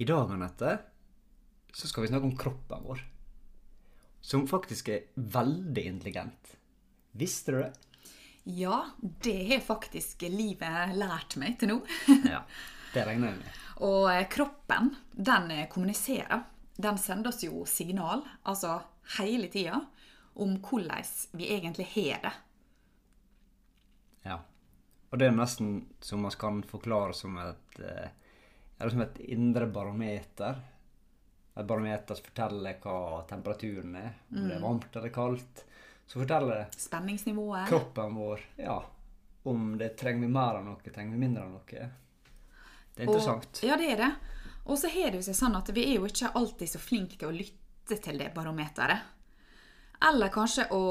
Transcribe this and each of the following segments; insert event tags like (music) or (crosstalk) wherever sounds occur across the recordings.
I dag, Anette, så skal vi snakke om kroppen vår. Som faktisk er veldig intelligent. Visste du det? Ja, det har faktisk livet lært meg til nå. Ja. Det regner jeg med. (laughs) Og eh, kroppen, den eh, kommuniserer. Den sender oss jo signal, altså hele tida, om hvordan vi egentlig har det. Ja. Og det er nesten som man kan forklare som et, eller som et indre barometer. Et barometer som forteller hva temperaturen er. Om det er varmt eller kaldt. Så forteller det Spenningsnivået. kroppen vår ja, om det trenger vi mer av noe, trenger vi mindre av noe. Det er interessant. Og, ja, det er det. Og så har det jo seg sånn at vi er jo ikke alltid så flinke til å lytte til det barometeret. Eller kanskje å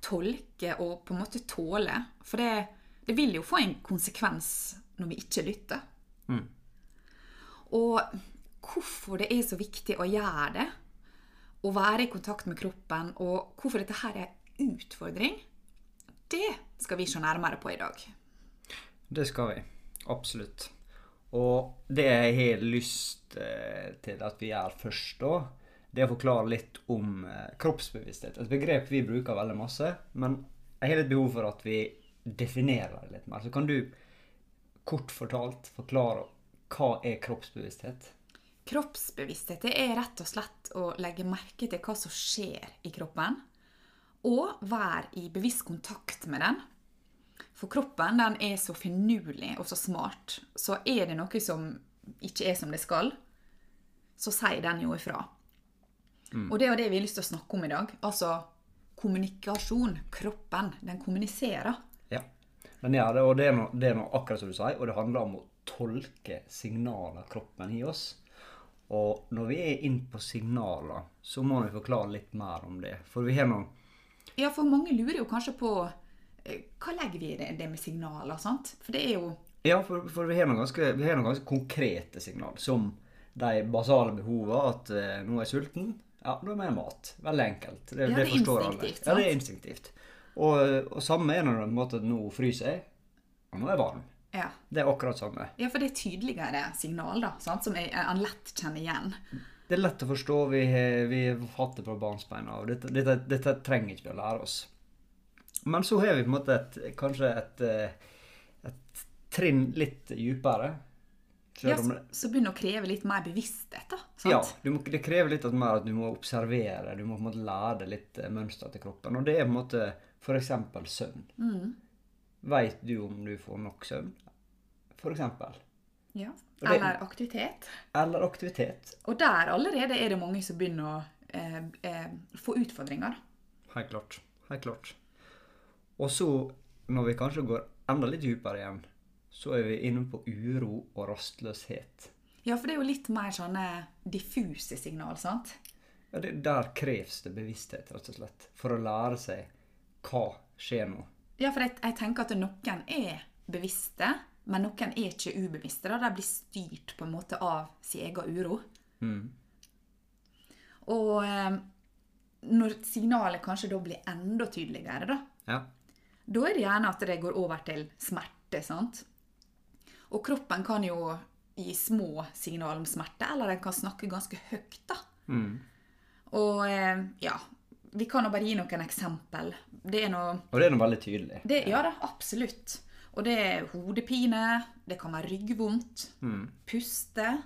tolke og på en måte tåle. For det, det vil jo få en konsekvens når vi ikke lytter. Mm. Og hvorfor det er så viktig å gjøre det, å være i kontakt med kroppen, og hvorfor dette her er utfordring, det skal vi se nærmere på i dag. Det skal vi. Absolutt. Og det jeg har lyst eh, til at vi gjør først, da, det er å forklare litt om eh, kroppsbevissthet. Et begrep vi bruker veldig masse, men jeg har litt behov for at vi definerer det litt mer. Så kan du kort fortalt forklare hva er kroppsbevissthet? Kroppsbevissthet det er rett og slett å legge merke til hva som skjer i kroppen, og være i bevisst kontakt med den. For kroppen den er så finurlig og så smart, så er det noe som ikke er som det skal, så sier den jo ifra. Og det er det vi har lyst til å snakke om i dag. Altså kommunikasjon. Kroppen. Den kommuniserer. Ja, den gjør det, og det er, noe, det er noe akkurat som du sier, og det handler om å tolke signaler kroppen gir oss. Og når vi er inn på signaler, så må vi forklare litt mer om det. For vi har noen Ja, for mange lurer jo kanskje på eh, hva legger vi i det, det med signaler, sant? For det er jo Ja, for, for vi har noen ganske, vi noen ganske konkrete signaler, som de basale behovene. At eh, nå er jeg sulten. Ja, da må jeg mat. Veldig enkelt. Det, Ja, det det forstår alle. Sant? Ja, det er instinktivt. Og, og samme er det når måte, nå fryser jeg, og nå er jeg varm. Ja. Det er akkurat samme. Ja, for det er tydeligere signal, da, sant? som er lett kjenner igjen. Det er lett å forstå. Vi vi har hatt det fra barnsbeina av. Dette, dette, dette trenger ikke vi å lære oss. Men så har vi på en måte et, kanskje et, eh, et trinn litt dypere. Ja, så, det- så begynner å kreve litt mer bevissthet, da. Sant? Ja, du må, det krever litt mer at du må observere. Du må på en måte lære litt eh, mønster til kroppen. Og det er på en måte f.eks. søvn. Mm. Veit du om du får nok søvn? Eksempel. Ja. Eller aktivitet. Eller aktivitet. Og der allerede er det mange som begynner å eh, eh, få utfordringer. Helt klart. Helt klart. Og så, når vi kanskje går enda litt dypere igjen, så er vi inne på uro og rastløshet. Ja, for det er jo litt mer sånne diffuse signal, sant? Ja, det, der kreves det bevissthet, rett og slett, for å lære seg hva skjer nå. Ja, for jeg, jeg tenker at noen er bevisste, men noen er ikke ubevisste. da. De blir styrt på en måte av sin egen uro. Mm. Og eh, når signalet kanskje da blir enda tydeligere, da, Ja. da er det gjerne at det går over til smerte, sant? Og kroppen kan jo gi små signaler om smerte, eller den kan snakke ganske høyt, da. Mm. Og eh, ja, vi kan jo bare gi noen eksempel. Det er noe Og det er noe veldig tydelig. det, Ja da, absolutt. Og det er hodepine, det kan være ryggvondt, Mm. puste,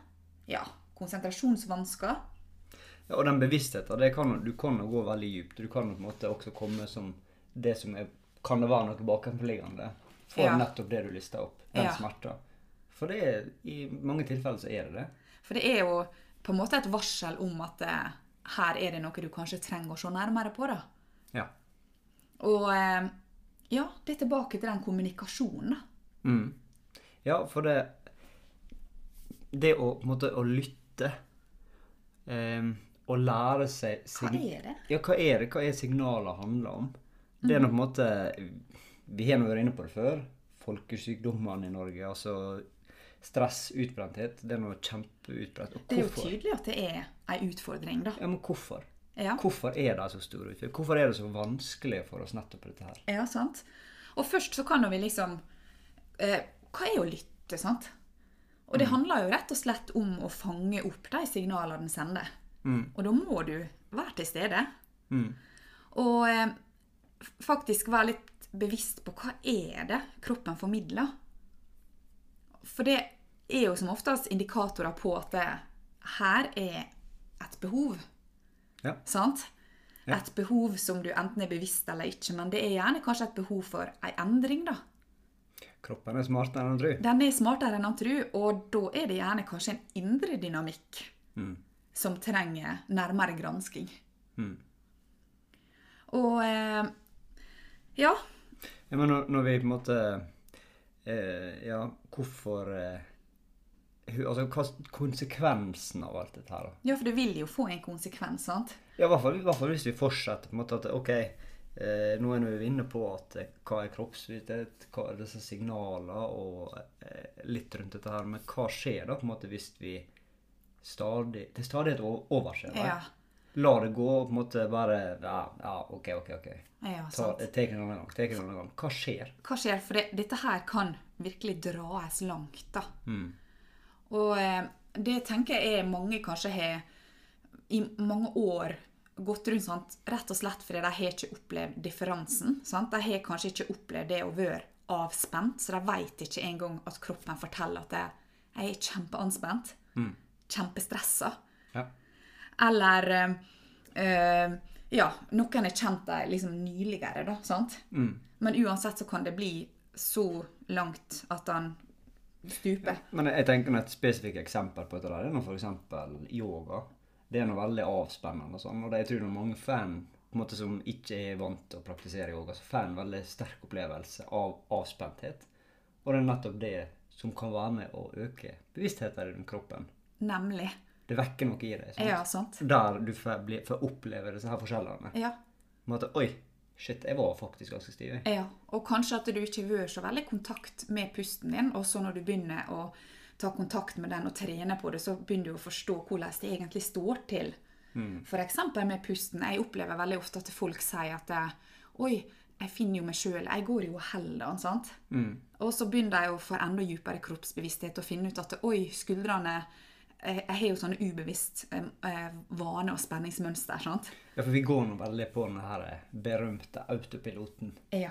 ja, konsentrasjonsvansker. Ja, og den bevisstheten, det kan, du kan jo gå veldig dypt. Du kan jo på en måte også komme som det som er Kan det være noe bakenforliggende for Ja. nettopp det du lista opp? Den Ja. smerta. For det er, i mange tilfeller så er det det. For det er jo på en måte et varsel om at eh, her er det noe du kanskje trenger å se nærmere på. da. Ja. Og eh, ja, det er tilbake til den kommunikasjonen. Mm. Ja, for det Det å på en måte å lytte eh, og lære seg Hva er det? Ja, hva er det? Hva er signaler handler om? Det er nå på en måte Vi har nå vært inne på det før. Folkesykdommene i Norge. Altså stress, utbrenthet. Det er noe kjempeutbredt. Det er jo tydelig at det er ei utfordring, da. Ja, men hvorfor? Ja, Hvorfor er det så stor utfordring? Hvorfor er det så vanskelig for oss nettopp dette her? ja sant? Og først så kan vi liksom eh, Hva er å lytte, sant? Og det handler jo rett og slett om å fange opp de signalene den sender. Og da må du være til stede. Og eh, faktisk være litt bevisst på hva er det kroppen formidler. For det er jo som oftest indikatorer på at det her er et behov. Ja. Sant? Et behov som du enten er bevisst eller ikke, men det er gjerne kanskje et behov for ei endring, da. Kroppen er smartere enn han tror. Den er smartere enn han tror, og da er det gjerne kanskje en indre dynamikk som trenger nærmere gransking. Og eh, ja, Ja, men når, når vi på en måte eh, Ja, hvorfor eh, Altså, hva konsekvensen av alt dette her, da? ja, for det vil jo få en konsekvens, sant? Ja, i hvert fall, i hvert fall hvis vi fortsetter på en måte at ok, eh, nå er vi inne på at eh, hva er kroppsvittighet, hva er disse signaler og eh, litt rundt dette her, men hva skjer da på en måte hvis vi stadig, til stadighet overser det? Ja. La det gå og på en måte bare, ja, ja, ok, ok, ok. Ja, Ta. Take det en gang, take det en gang. Hva skjer? Hva skjer? For det, dette her kan virkelig dras langt, da. Mm. Og eh, det tenker jeg mange kanskje har i mange år gått rundt sant? rett og slett fordi de har ikke opplevd differansen. Sant? De har kanskje ikke opplevd det å være avspent, så de vet ikke engang at kroppen forteller at jeg jeg er kjempeanspent. Kjempestressa. Ja. Eller eh, eh, Ja, noen har kjent dem liksom nyligere, da. sant? Men uansett så kan det bli så langt at han stuper. Men jeg tenker et spesifikt eksempel på dette der, det er f.eks. yoga. Det er noe veldig avspennende og sånn, og det, jeg tror det er mange fan på en måte som ikke er vant til å praktisere yoga, så får en veldig sterk opplevelse av avspenthet. Og det er nettopp det som kan være med å øke bevisstheten rundt kroppen. Nemlig. Det vekker noe i deg. sant? Ja, sant. Der du får, bli, får oppleve disse her forskjellene. Ja. På en måte, Oi, shit, jeg var faktisk ganske stiv. Ja, og kanskje at du ikke har vært så veldig i kontakt med pusten din, og så når du begynner å ta kontakt med den og trene på det, så begynner du å forstå hvordan det egentlig står til. For eksempel med pusten. Jeg opplever veldig ofte at folk sier at Oi, jeg finner jo meg sjøl. Jeg går jo og holder den. sant? Og så begynner de å få enda dypere kroppsbevissthet og finne ut at oi, skuldrene Jeg jeg har jo sånne ubevisst eh, eh, vane- og spenningsmønster. sant? Ja, for vi går nå veldig på den her berømte autopiloten. Ja.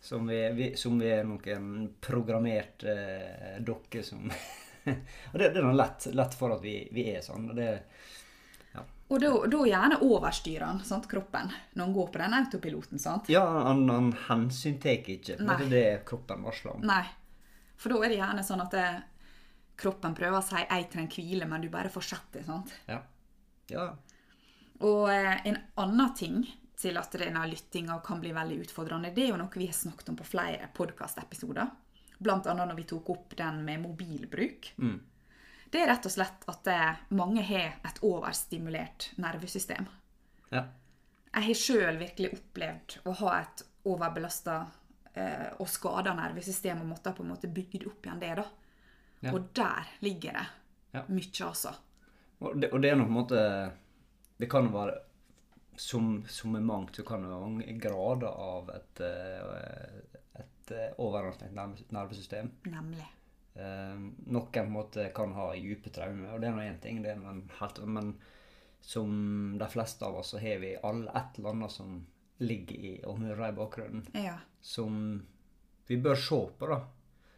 Som vi, vi, som vi er noen programmerte eh, dokker som (laughs) Og det, det er lett, lett for at vi, vi er sånn. og det, Og da, da gjerne overstyrer han sant, kroppen når han går på den autopiloten. sant? Ja, han, han hensyntar ikke. Det er det kroppen varsler om. Nei. For da er det gjerne sånn at det, kroppen prøver å si 'jeg trenger hvile', men du bare fortsetter. sant? Ja. ja. Og eh, en annen ting til at denne lyttinga kan bli veldig utfordrende, det er jo noe vi har snakket om på flere podkastepisoder. Blant annet når vi tok opp den med mobilbruk. Det er rett og slett at eh, mange har et overstimulert nervesystem. ja. Jeg har sjøl virkelig opplevd å ha et overbelasta eh, og skada nervesystem og måtte på en måte bygge det opp igjen det. da. Ja. Og der ligger det Ja. mye, altså. Og det, og det er nå på en måte Det kan være som, som med mangt, så kan det være mange grader av et, eh, et eh, overanstrengt nervesystem. Nemlig. Eh, noen på en måte kan ha dype traumer, og det er nå én ting, det noe helt, men som de fleste av oss, så har vi alle et eller annet som ligger i og murrer i bakgrunnen, Ja. som vi bør se på, da.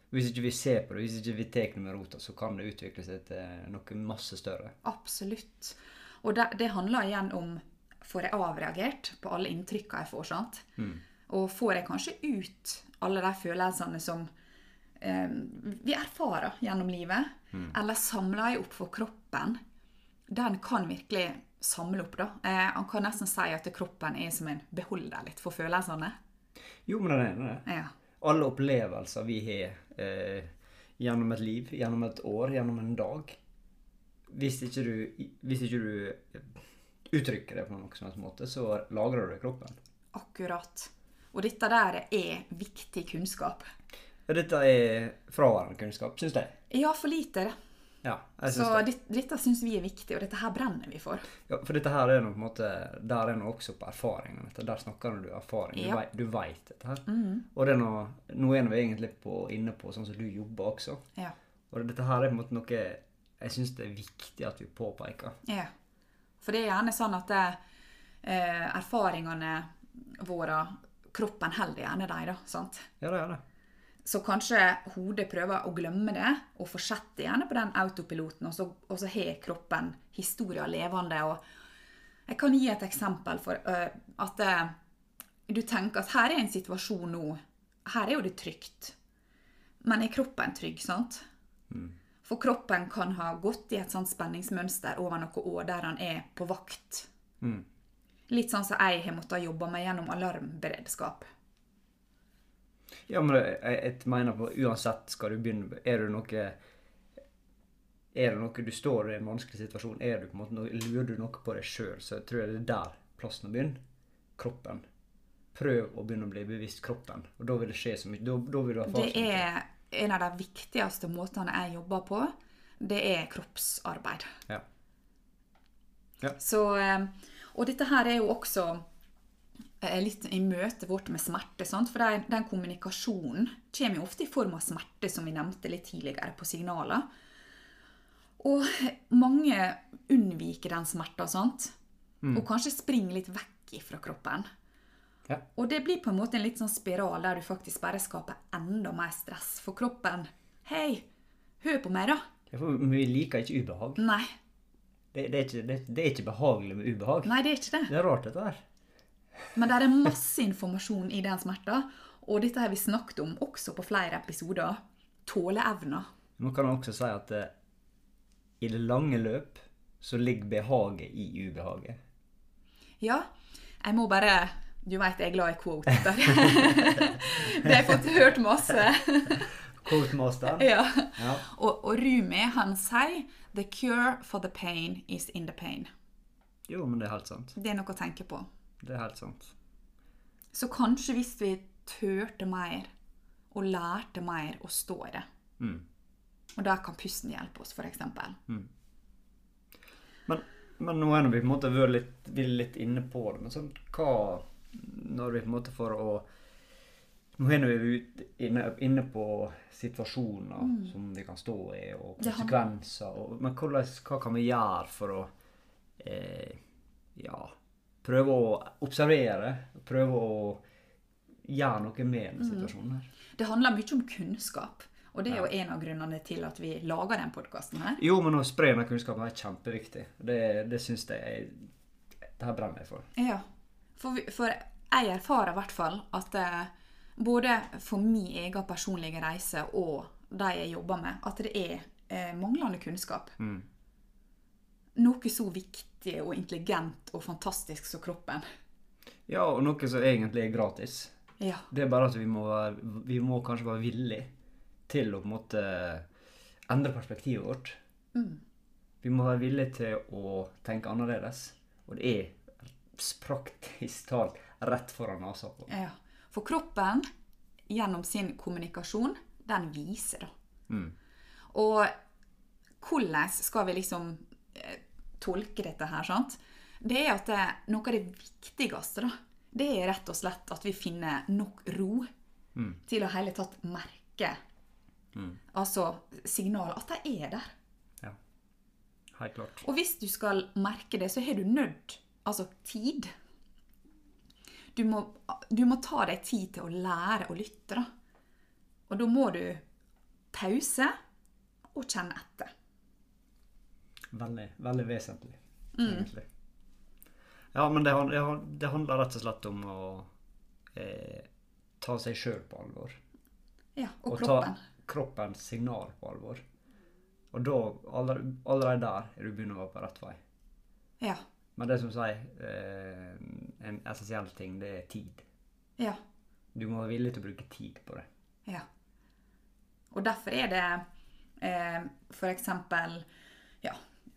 Hvis ikke vi ser på det, hvis ikke vi tar det med rota, så kan det utvikle seg til noe masse større. Absolutt. Og det, det handler igjen om Får jeg avreagert på alle inntrykka jeg får? sant? Og får jeg kanskje ut alle de følelsene som eh, vi erfarer gjennom livet? Eller samler jeg opp for kroppen? Den kan virkelig samle opp, da. Eh, han kan nesten si at kroppen er som en beholder litt for følelsene. Jo, men det er det. Ja. Alle opplevelser vi har eh, gjennom et liv, gjennom et år, gjennom en dag Hvis ikke du, hvis ikke du uttrykker det på noen som helst måte, så lagrer du det i kroppen. Akkurat. Og dette der er viktig kunnskap. Dette er fraværende kunnskap, syns jeg. Ja, for lite. det. Ja, Så det. Dette, dette syns vi er viktig, og dette her brenner vi for. Ja, for dette her er noe på en måte Der er noe også på erfaringen. Der snakker du erfaring. Ja. Du, vet, du dette her. Og det er noe, nå er vi egentlig på, inne på sånn som du jobber også. Ja. Og dette her er på en måte noe jeg syns det er viktig at vi påpeker. Ja. For det er gjerne sånn at det, eh, erfaringene våre Kroppen holder gjerne dem, da. sant? Ja, det er det. Så kanskje hodet prøver å glemme det, og fortsetter gjerne på den autopiloten, og så, og så har kroppen historia levende. og Jeg kan gi et eksempel for uh, at uh, du tenker at her er en situasjon nå. Her er jo det trygt. Men er kroppen trygg, sant? For kroppen kan ha gått i et sånt spenningsmønster over noen år der han er på vakt. Mm. Litt sånn som jeg har måttet jobbe meg gjennom alarmberedskap. Ja, men jeg, jeg mener på uansett skal du begynne Er det noe Er det noe du står i en vanskelig situasjon, er du på en måte noe, lurer du noe på deg sjøl, så jeg tror jeg det er der plassen å begynne. Kroppen. Prøv å begynne å bli bevisst kroppen. Og da vil det skje så mye. Da, da vil du erfare Det er en av de viktigste måtene jeg jobber på. Det er kroppsarbeid. Ja. Ja. Så, eh, og dette her er jo også litt i møtet vårt med smerte. Sant? For den, den kommunikasjonen kommer jo ofte i form av smerte, som vi nevnte litt tidligere, på signaler. Og mange unnviker den smerten, sant? og kanskje springer litt vekk fra kroppen. Ja. Og det blir på en måte en litt sånn spiral der du faktisk bare skaper enda mer stress for kroppen. Hei, hør på meg, da. Men vi liker ikke ubehag. Nei, Det, det, er ikke, det, det er ikke behagelig med ubehag. nei, det er ikke det. Det er rart, dette her. Men det er masse informasjon i den smerten, og dette har vi snakket om også på flere episoder. Tåleevna. Man kan også si at eh, i det lange løp så ligger behaget i ubehaget. Ja, jeg må bare Du vet jeg er glad i quotes. (laughs) det har jeg fått hørt masse. Quotemaster. (laughs) Ja. Ja. Og, og Rumi han sier 'the cure for the pain is in the pain'. Jo, men det er helt sant. Det er noe å tenke på. Det er helt sant. Så kanskje hvis vi turte mer og lærte mer å stå i det Mm. Og der kan pusten hjelpe oss, f.eks. Men, men nå er vi på en måte vært litt, litt inne på det. Men sånn, hva Når vi på en måte for å Nå er vi inne, inne på situasjoner som vi kan stå i, og konsekvenser. Og, men hvordan, hva kan vi gjøre for å eh, ja, prøve å observere? Prøve å gjøre noe med denne situasjonen her? Det handler mye om kunnskap. Og det er jo en av grunnene til at vi lager den podkasten her. Jo, men å spre den kunnskapen er kjempeviktig. Det, det syns jeg Det her brenner jeg for. Ja. For, for jeg erfarer i hvert fall at eh, både for min egen personlige reise og de jeg jobber med, at det er eh, manglende kunnskap. Noe så viktig og intelligent og fantastisk som kroppen. Ja, og noe som egentlig er gratis. Ja. Det er bare at vi må, være, vi må kanskje være villige til å på en måte endre perspektivet vårt. Vi må være villige til å tenke annerledes. Og det er praktisk talt rett foran nesa på. ja. For kroppen, gjennom sin kommunikasjon, den viser, da. Mm. Og hvordan skal vi liksom eh, tolke dette her, sant? Det er at det, noe av det viktigste, da, det er rett og slett at vi finner nok ro til å hele tatt merke Altså signal At de er der. Ja. Helt klart. Og hvis du skal merke det, så har du nødt Altså tid. Du må, du må ta deg tid til å lære å lytte, da. Og da må du pause og kjenne etter. Veldig, veldig vesentlig, egentlig. Ja, men det, det, det handler rett og slett om å eh, ta seg sjøl på alvor. Ja, og, Og kroppen. ta kroppens signal på alvor. Og da, allerede, allerede der, er du begynner å være på rett vei. Ja. Men det som sier, eh, en essensiell ting, det er tid. Ja. Du må være villig til å bruke tid på det. Ja. Og derfor er det eh, f.eks.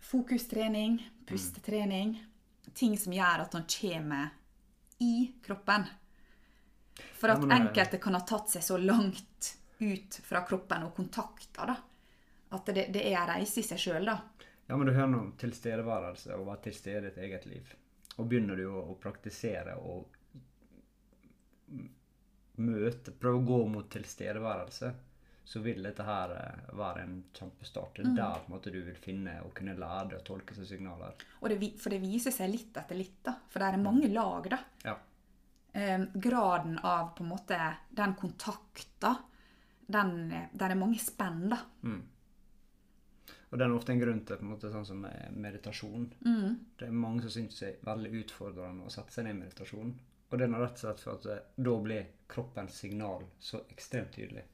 Fokustrening, pustetrening. Ting som gjør at han kommer i kroppen. For at enkelte kan ha tatt seg så langt ut fra kroppen og kontakter, da. At det, det er en reise i seg sjøl, da. Ja, men du hører noe om tilstedeværelse og være til stede i ditt eget liv. Og begynner du å, å praktisere og møte, prøve å gå mot tilstedeværelse, så vil dette her eh, være en kjempestart. Det Mm. er der på en måte du vil finne og kunne lære deg å tolke seg signaler. Det, for det viser seg litt etter litt, da. For det er mange lag, da. Ja. Um, graden av på en måte den kontakta, den Der er mange spenn, da. Og det er ofte en grunn til på en måte sånn som med meditasjon. Det er mange som syns det er veldig utfordrende å sette seg ned i meditasjon. Og det er rett og slett for at eh, da blir kroppens signal så ekstremt tydelig.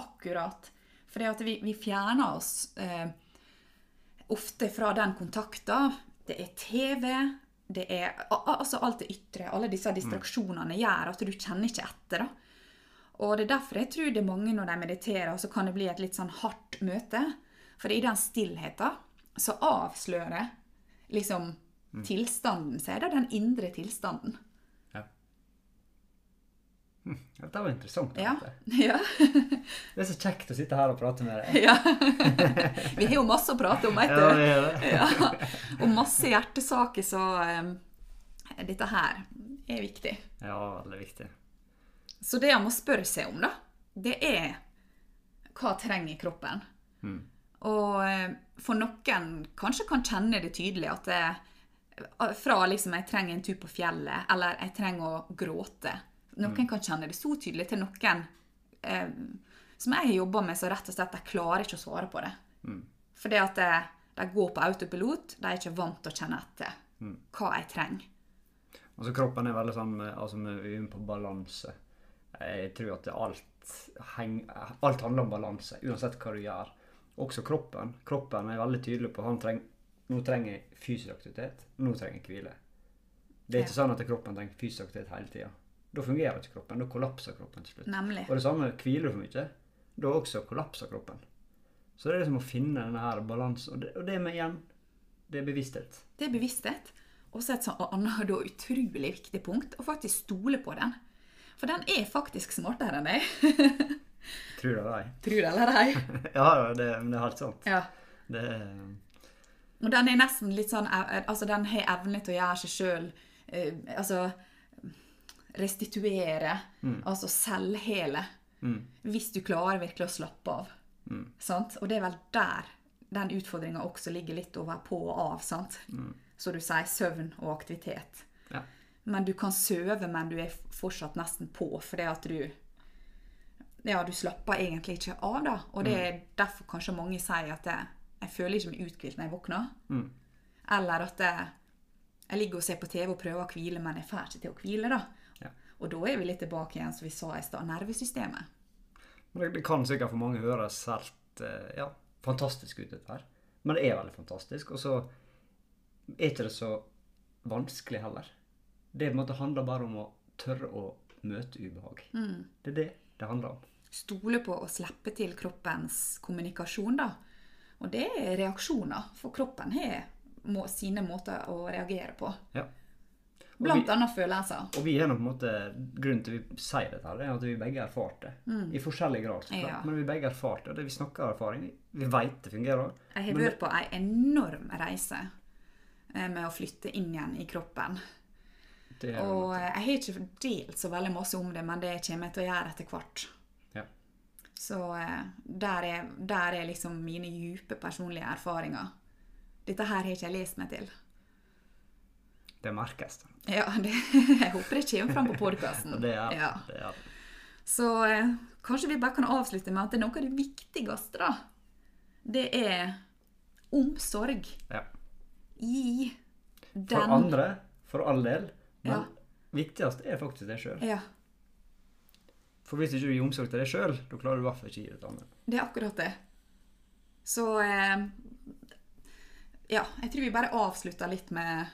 Akkurat. For det at vi, vi fjerner oss eh, ofte fra den kontakta. Det er TV, det er altså alt det ytre. Alle disse distraksjonene gjør at du kjenner ikke etter. da. Og det er derfor jeg tror det er mange når de mediterer, så kan det bli et litt sånn hardt møte. For i den stillheten så avslører liksom tilstanden seg. Er den indre tilstanden. (laughs) Dette var interessant. Ja. (laughs) ja. Det er så kjekt å sitte her og prate med deg. (laughs) ja. Vi har jo masse å prate om, veit du. Ja, og masse hjertesaker, så um, dette her er viktig. Ja, veldig viktig. Så det han må spørre seg om, da, det er hva trenger kroppen? Og eh, for noen kanskje kan kjenne det tydelig at det, fra liksom 'jeg trenger en tur på fjellet', eller 'jeg trenger å gråte'. Noen kan kjenne det så tydelig til noen eh, som jeg har jobba med, så rett og slett de klarer ikke å svare på det. Fordi at de, de går på autopilot, de er ikke vant til å kjenne etter hva jeg trenger. Altså Kroppen er veldig sånn med, altså vi er på balanse. Jeg tror at alt, heng, alt handler om balanse, uansett hva du gjør. Også kroppen. Kroppen er veldig tydelig på at han treng, nå trenger jeg fysisk aktivitet, nå trenger jeg hvile. Det er ikke Ja. sånn at kroppen trenger fysisk aktivitet hele tida. Da fungerer ikke kroppen. Da kollapser kroppen til slutt. Nemlig. Og det samme hviler du for mye, da også kollapser kroppen. Så det er liksom å finne denne her balansen. Og det, og det med igjen, det er bevissthet. Det er bevissthet. Og så et sånn annet da utrolig viktig punkt, å faktisk stole på den. For den er faktisk smartere enn deg. (laughs) Tror det eller ei. Tror det eller ei. (laughs) Ja, det, men det er helt sant. Ja. Det er Og den er nesten litt sånn Altså, den har evne til å gjøre seg sjøl eh, Altså restituere. Altså selvhele. Hvis du klarer virkelig å slappe av. Sant? Og det er vel der den utfordringa også ligger litt over på og av. sant? Så du sier søvn og aktivitet. Ja. Men du kan søve, men du er fortsatt nesten på fordi at du Ja, du slapper egentlig ikke av, da. Og det er derfor kanskje mange sier at jeg, jeg føler ikke meg uthvilt når jeg våkner. Eller at jeg, jeg ligger og ser på TV og prøver å hvile, men jeg får ikke til å hvile, da. Og da er vi litt tilbake igjen, som vi sa i stad, nervesystemet. Men det, kan sikkert for mange høres helt eh, ja, fantastisk ut, dette her. Men det er veldig fantastisk. Og så er ikke det så vanskelig heller. Det måte handler bare om å tørre å møte ubehag. Det er det det handler om. Stole på å slippe til kroppens kommunikasjon, da. Og det er reaksjoner, for kroppen har må, sine måter å reagere på. Ja. Blant vi- annet følelser. Og vi er nå på en måte, Grunnen til vi sier dette, her, er at vi begge har erfart det. I forskjellig grad, så klart. Ja. Men vi begge har erfart det. Og det vi snakker av erfaring, vi vet det fungerer. Jeg har vært på ei enorm reise eh, med å flytte inn igjen i kroppen. Og eh, jeg har ikke delt så veldig masse om det, men det kommer jeg til å gjøre etter hvert. ja. Så eh, der er, der er liksom mine dype personlige erfaringer. Dette her har ikke jeg lest meg til. Det merkes. Ja, det, (laughs) Jeg håper det kommer fram på podkasten. (laughs) Det er Ja. det. Er, Så eh, kanskje vi bare kan avslutte med at det er noe av det viktigste, da. Det er omsorg. ja. Gi For andre, for all del. Men Ja. viktigst er faktisk deg sjøl. Ja, For hvis ikke du gir omsorg til deg sjøl, da klarer du i hvert fall ikke å gi det til andre. det er akkurat det. Så eh, Ja, jeg tror vi bare avslutter litt med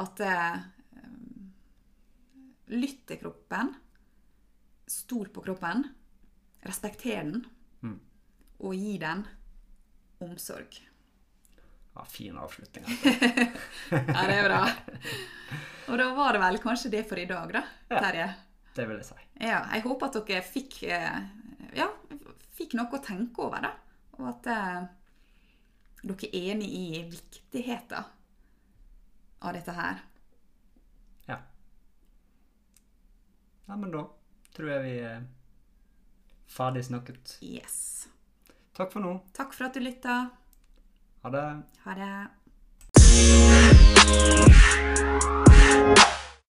at eh, Lytt til kroppen. Stol på kroppen. Respekter den. Og gi den omsorg. Ja, fin avslutning. (laughs) Ja, det er bra. Og da var det vel kanskje det for i dag, da, Ja. Terje? Det vil jeg si. Ja, jeg håper at dere fikk, eh, ja, fikk noe å tenke over, da. Og at eh, dere er enig i viktigheten av dette her. Ja. Nei, men da tror jeg vi er ferdig snakket. Yes. Takk for nå. Takk for at du lytta. Ha det. Ha det.